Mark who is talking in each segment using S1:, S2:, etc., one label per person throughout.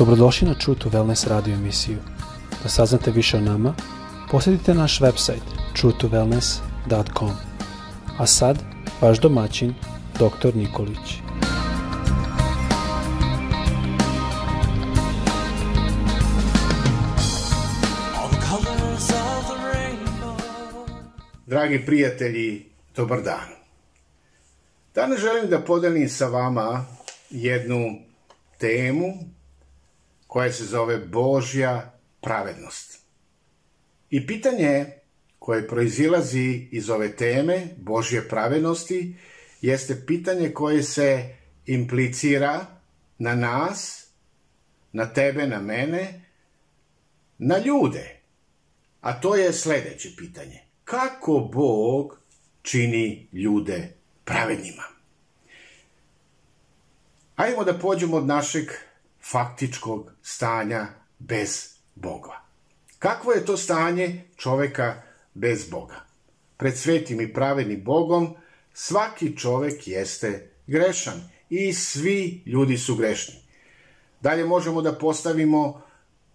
S1: Dobrodošli na True to Wellness radio emisiju. Da saznate više o nama, posjetite naš website truetowellness.com. A sad, vaš domaćin, dr. Nikolić.
S2: Dragi prijatelji, dobar dan. Danas želim da podelim sa vama jednu temu koja se zove Božja pravednost. I pitanje koje proizilazi iz ove teme Božje pravednosti jeste pitanje koje se implicira na nas, na tebe, na mene, na ljude. A to je sledeće pitanje. Kako Bog čini ljude pravednima? Ajmo da pođemo od našeg faktičkog stanja bez Boga. Kakvo je to stanje čoveka bez Boga? Pred svetim i pravednim Bogom svaki čovek jeste grešan i svi ljudi su grešni. Dalje možemo da postavimo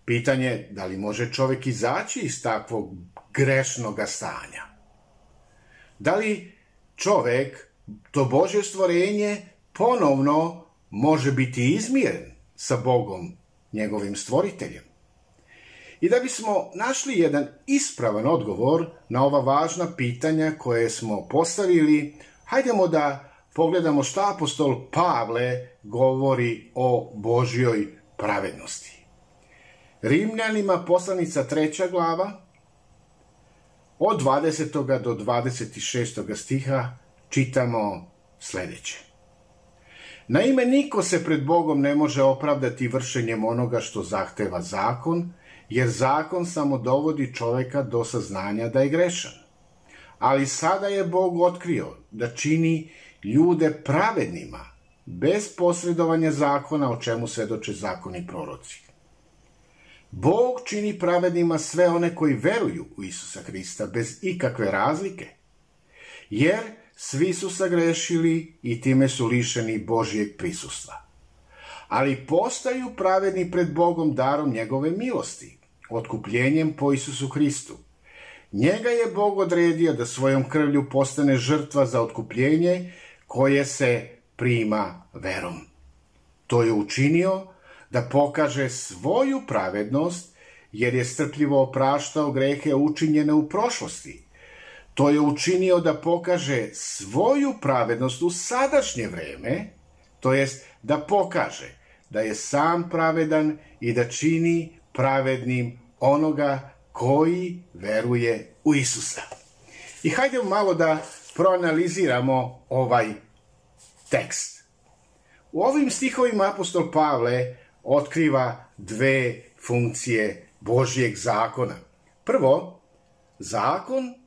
S2: pitanje da li može čovek izaći iz takvog grešnog stanja. Da li čovek, to Bože stvorenje, ponovno može biti izmiren? sa Bogom, njegovim stvoriteljem. I da bismo našli jedan ispravan odgovor na ova važna pitanja koje smo postavili, hajdemo da pogledamo šta apostol Pavle govori o Božjoj pravednosti. Rimljanima poslanica treća glava, od 20. do 26. stiha čitamo sledeće. Naime, niko se pred Bogom ne može opravdati vršenjem onoga što zahteva zakon, jer zakon samo dovodi čoveka do saznanja da je grešan. Ali sada je Bog otkrio da čini ljude pravednima, bez posredovanja zakona o čemu svedoče zakoni proroci. Bog čini pravednima sve one koji veruju u Isusa Hrista bez ikakve razlike, jer svi su sagrešili i time su lišeni Božijeg prisustva. Ali postaju pravedni pred Bogom darom njegove milosti, otkupljenjem po Isusu Hristu. Njega je Bog odredio da svojom krvlju postane žrtva za otkupljenje koje se prima verom. To je učinio da pokaže svoju pravednost jer je strpljivo opraštao grehe učinjene u prošlosti – To je učinio da pokaže svoju pravednost u sadašnje vreme, to jest da pokaže da je sam pravedan i da čini pravednim onoga koji veruje u Isusa. I hajde malo da proanaliziramo ovaj tekst. U ovim stihovima apostol Pavle otkriva dve funkcije Božijeg zakona. Prvo, zakon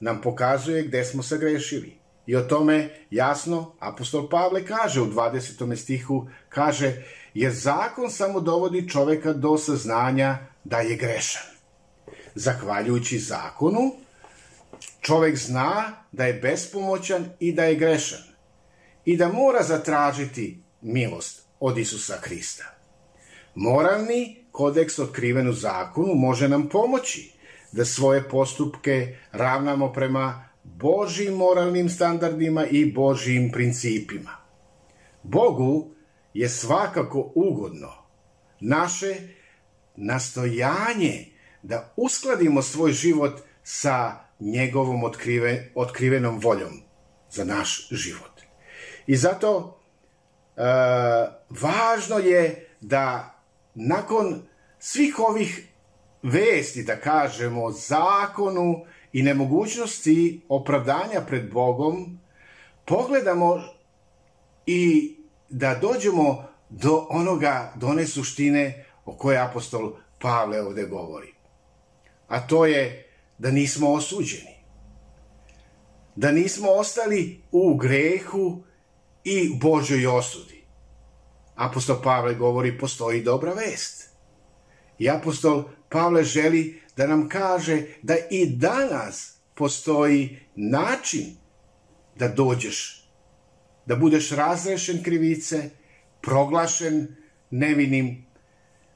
S2: nam pokazuje gde smo sagrešili. I o tome jasno apostol Pavle kaže u 20. stihu, kaže, jer zakon samo dovodi čoveka do saznanja da je grešan. Zahvaljujući zakonu, čovek zna da je bespomoćan i da je grešan i da mora zatražiti milost od Isusa Hrista. Moralni kodeks otkriven u zakonu može nam pomoći da svoje postupke ravnamo prema Božim moralnim standardima i Božim principima. Bogu je svakako ugodno naše nastojanje da uskladimo svoj život sa njegovom otkrive, otkrivenom voljom za naš život. I zato e, važno je da nakon svih ovih vesti, da kažemo, zakonu i nemogućnosti opravdanja pred Bogom, pogledamo i da dođemo do onoga, do one suštine o kojoj apostol Pavle ovde govori. A to je da nismo osuđeni. Da nismo ostali u grehu i Božoj osudi. Apostol Pavle govori postoji dobra vest. I apostol Pavle želi da nam kaže da i danas postoji način da dođeš, da budeš razrešen krivice, proglašen nevinim,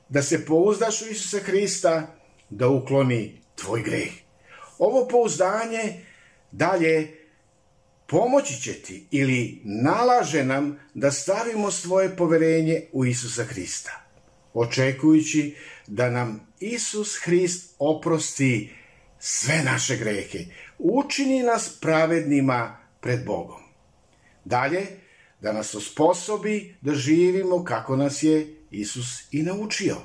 S2: da se pouzdaš u Isusa Hrista da ukloni tvoj greh. Ovo pouzdanje dalje pomoći će ti ili nalaže nam da stavimo svoje poverenje u Isusa Hrista očekujući da nam Isus Hrist oprosti sve naše grehe, učini nas pravednima pred Bogom. Dalje, da nas osposobi da živimo kako nas je Isus i naučio.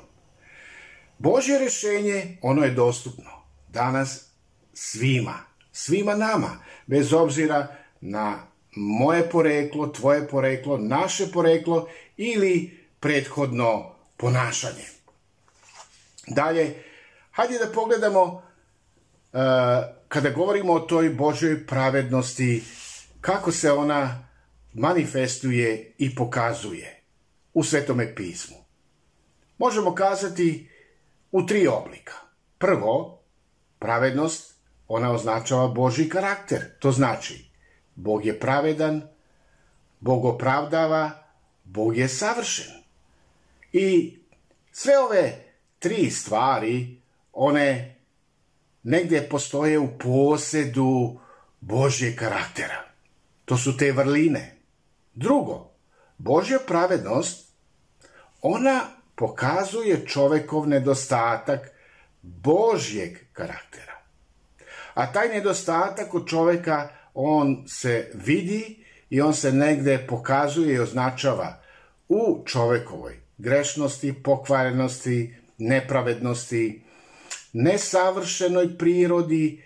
S2: Božje rešenje, ono je dostupno danas svima, svima nama, bez obzira na moje poreklo, tvoje poreklo, naše poreklo ili prethodno ponašanje. Dalje, hajde da pogledamo e, kada govorimo o toj Božoj pravednosti, kako se ona manifestuje i pokazuje u Svetome pismu. Možemo kazati u tri oblika. Prvo, pravednost, ona označava Boži karakter. To znači, Bog je pravedan, Bog opravdava, Bog je savršen. I sve ove tri stvari, one negde postoje u posedu Božje karaktera. To su te vrline. Drugo, Božja pravednost, ona pokazuje čovekov nedostatak Božjeg karaktera. A taj nedostatak od čoveka, on se vidi i on se negde pokazuje i označava u čovekovoj grešnosti, pokvarenosti, nepravednosti, nesavršenoj prirodi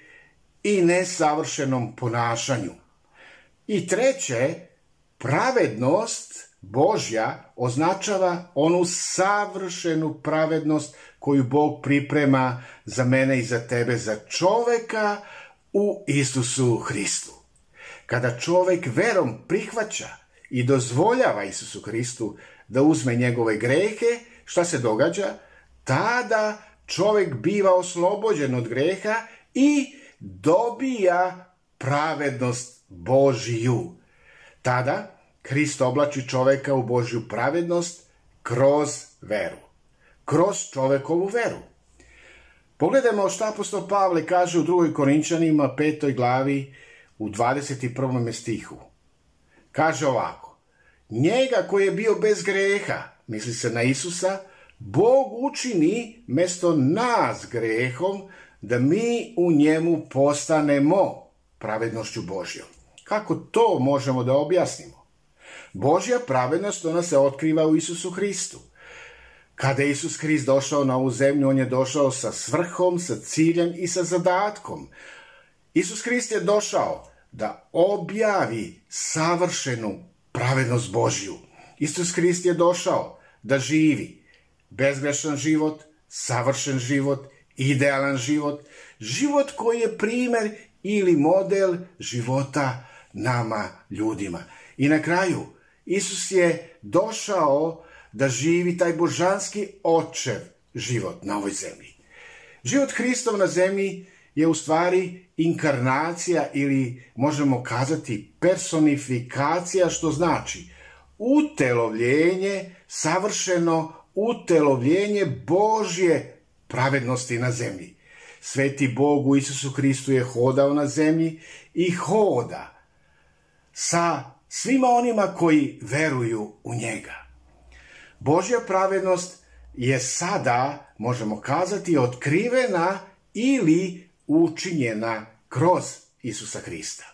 S2: i nesavršenom ponašanju. I treće, pravednost Božja označava onu savršenu pravednost koju Bog priprema za mene i za tebe, za čoveka u Isusu Hristu. Kada čovek verom prihvaća i dozvoljava Isusu Hristu da uzme njegove grehe, šta se događa? Tada čovjek biva oslobođen od greha i dobija pravednost Božiju. Tada Krist oblači čoveka u Božju pravednost kroz veru. Kroz čovekovu veru. Pogledajmo šta apostol Pavle kaže u 2. Korinčanima 5. glavi u 21. stihu. Kaže ovako. Njega koji je bio bez greha, misli se na Isusa, Bog učini mesto nas grehom da mi u njemu postanemo pravednošću Božjom. Kako to možemo da objasnimo? Božja pravednost ona se otkriva u Isusu Hristu. Kada je Isus Hrist došao na ovu zemlju, on je došao sa svrhom, sa ciljem i sa zadatkom. Isus Hrist je došao da objavi savršenu pravednost Božju. Isus Hrist je došao da živi bezgrešan život, savršen život, idealan život, život koji je primer ili model života nama ljudima. I na kraju, Isus je došao da živi taj božanski očev život na ovoj zemlji. Život Hristov na zemlji je u stvari inkarnacija ili možemo kazati personifikacija što znači utelovljenje, savršeno utelovljenje Božje pravednosti na zemlji. Sveti Bog u Isusu Hristu je hodao na zemlji i hoda sa svima onima koji veruju u njega. Božja pravednost je sada, možemo kazati, otkrivena ili učinjena kroz Isusa Hrista.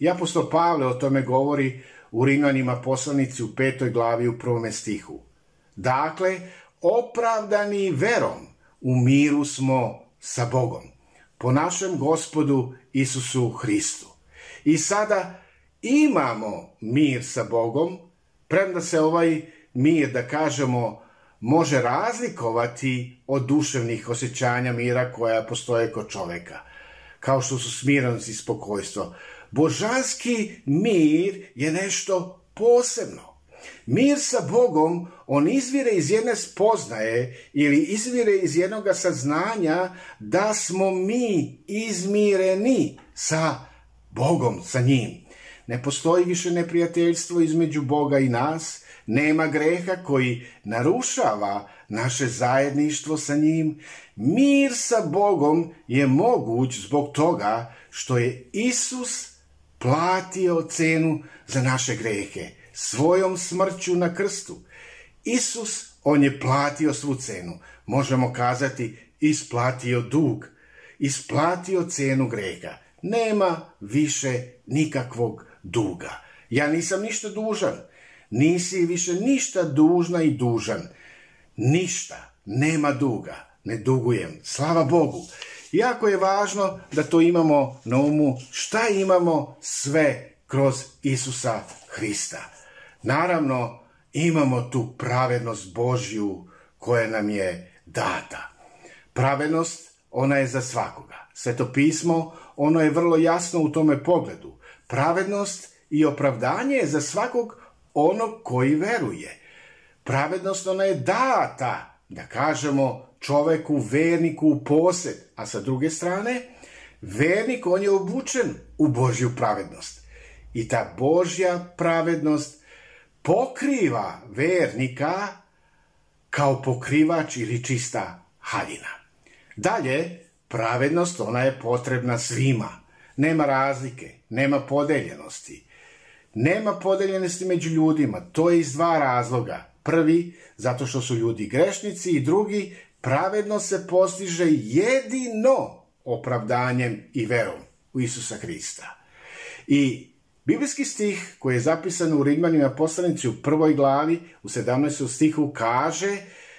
S2: I apostol Pavle o tome govori u Rimanima poslanici u petoj glavi u prvome stihu. Dakle, opravdani verom u miru smo sa Bogom, po našem gospodu Isusu Hristu. I sada imamo mir sa Bogom, premda se ovaj mir, da kažemo, može razlikovati od duševnih osjećanja mira koja postoje kod čoveka, kao što su smirenost i spokojstvo. Božanski mir je nešto posebno. Mir sa Bogom, on izvire iz jedne spoznaje ili izvire iz jednog saznanja da smo mi izmireni sa Bogom, sa njim. Ne postoji više neprijateljstvo između Boga i nas – Nema greha koji narušava naše zajedništvo sa njim. Mir sa Bogom je moguć zbog toga što je Isus platio cenu za naše grehe svojom smrću na krstu. Isus, on je platio svu cenu. Možemo kazati isplatio dug, isplatio cenu greha. Nema više nikakvog duga. Ja nisam ništa dužan. Nisi više ništa dužna i dužan. Ništa. Nema duga. Ne dugujem. Slava Bogu. Jako je važno da to imamo na umu. Šta imamo sve kroz Isusa Hrista? Naravno, imamo tu pravednost Božju koja nam je data. Pravednost, ona je za svakoga. Sveto pismo, ono je vrlo jasno u tome pogledu. Pravednost i opravdanje je za svakog ono koji veruje. Pravednost ona je data, da kažemo, čoveku, verniku u posed, a sa druge strane, vernik on je obučen u Božju pravednost. I ta Božja pravednost pokriva vernika kao pokrivač ili čista haljina. Dalje, pravednost ona je potrebna svima. Nema razlike, nema podeljenosti. Nema podeljenosti među ljudima, to je iz dva razloga. Prvi, zato što su ljudi grešnici i drugi, pravedno se postiže jedino opravdanjem i verom u Isusa Hrista. I biblijski stih koji je zapisan u Rimljanima poslanici u prvoj glavi u 17. stihu kaže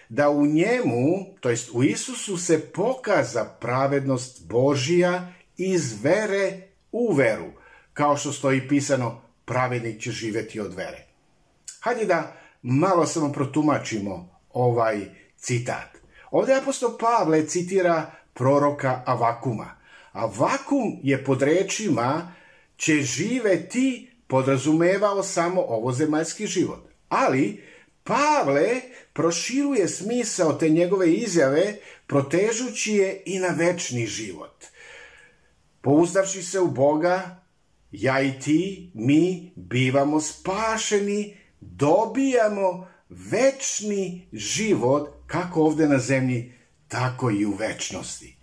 S2: da u njemu, to jest u Isusu se pokaza pravednost Božija iz vere u veru, kao što stoji pisano pravednik će živeti od vere. Hajde da malo samo protumačimo ovaj citat. Ovde apostol Pavle citira proroka Avakuma. Avakum je pod rečima će živeti podrazumevao samo ovozemaljski život. Ali Pavle proširuje smisao te njegove izjave protežući je i na večni život. Pouzdavši se u Boga, ja i ti, mi bivamo spašeni, dobijamo večni život, kako ovde na zemlji, tako i u večnosti.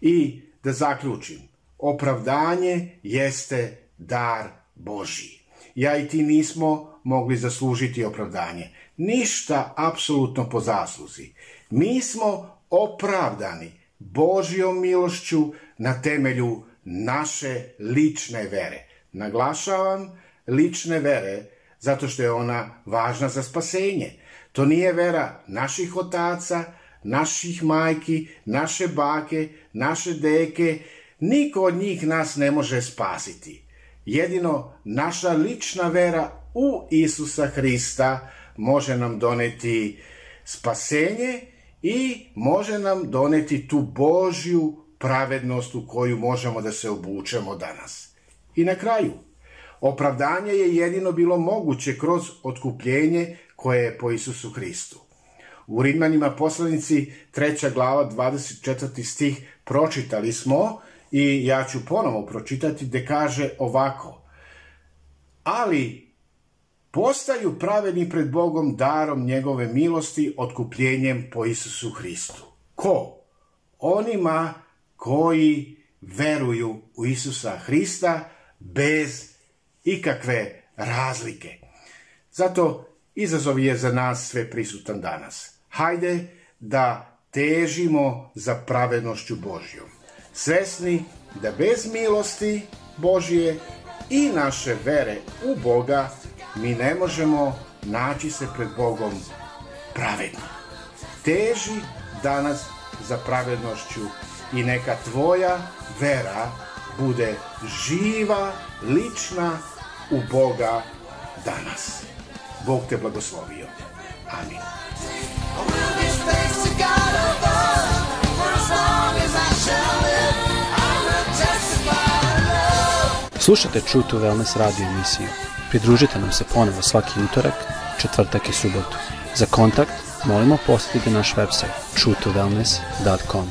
S2: I da zaključim, opravdanje jeste dar Božiji. Ja i ti nismo mogli zaslužiti opravdanje. Ništa apsolutno po zasluzi. Mi smo opravdani Božjom milošću na temelju naše lične vere. Naglašavam lične vere zato što je ona važna za spasenje. To nije vera naših otaca, naših majki, naše bake, naše deke. Niko od njih nas ne može spasiti. Jedino naša lična vera u Isusa Hrista može nam doneti spasenje i može nam doneti tu Božju pravednost u koju možemo da se obučemo danas. I na kraju, opravdanje je jedino bilo moguće kroz otkupljenje koje je po Isusu Hristu. U Rimanima poslanici 3. glava 24. stih pročitali smo i ja ću ponovo pročitati gde kaže ovako Ali postaju pravedni pred Bogom darom njegove milosti otkupljenjem po Isusu Hristu. Ko? Onima koji veruju u Isusa Hrista bez ikakve razlike. Zato izazov je za nas sve prisutan danas. Hajde da težimo za pravednošću Božjom. Svesni da bez milosti Božje i naše vere u Boga mi ne možemo naći se pred Bogom pravedno. Teži danas za pravednošću i neka tvoja vera bude živa, lična u Boga danas. Bog te blagoslovio. Amin.
S1: Slušate True to Wellness radio emisiju. Pridružite nam se ponovo svaki utorak, četvrtak i subotu. Za kontakt molimo posjetite naš website truetowellness.com.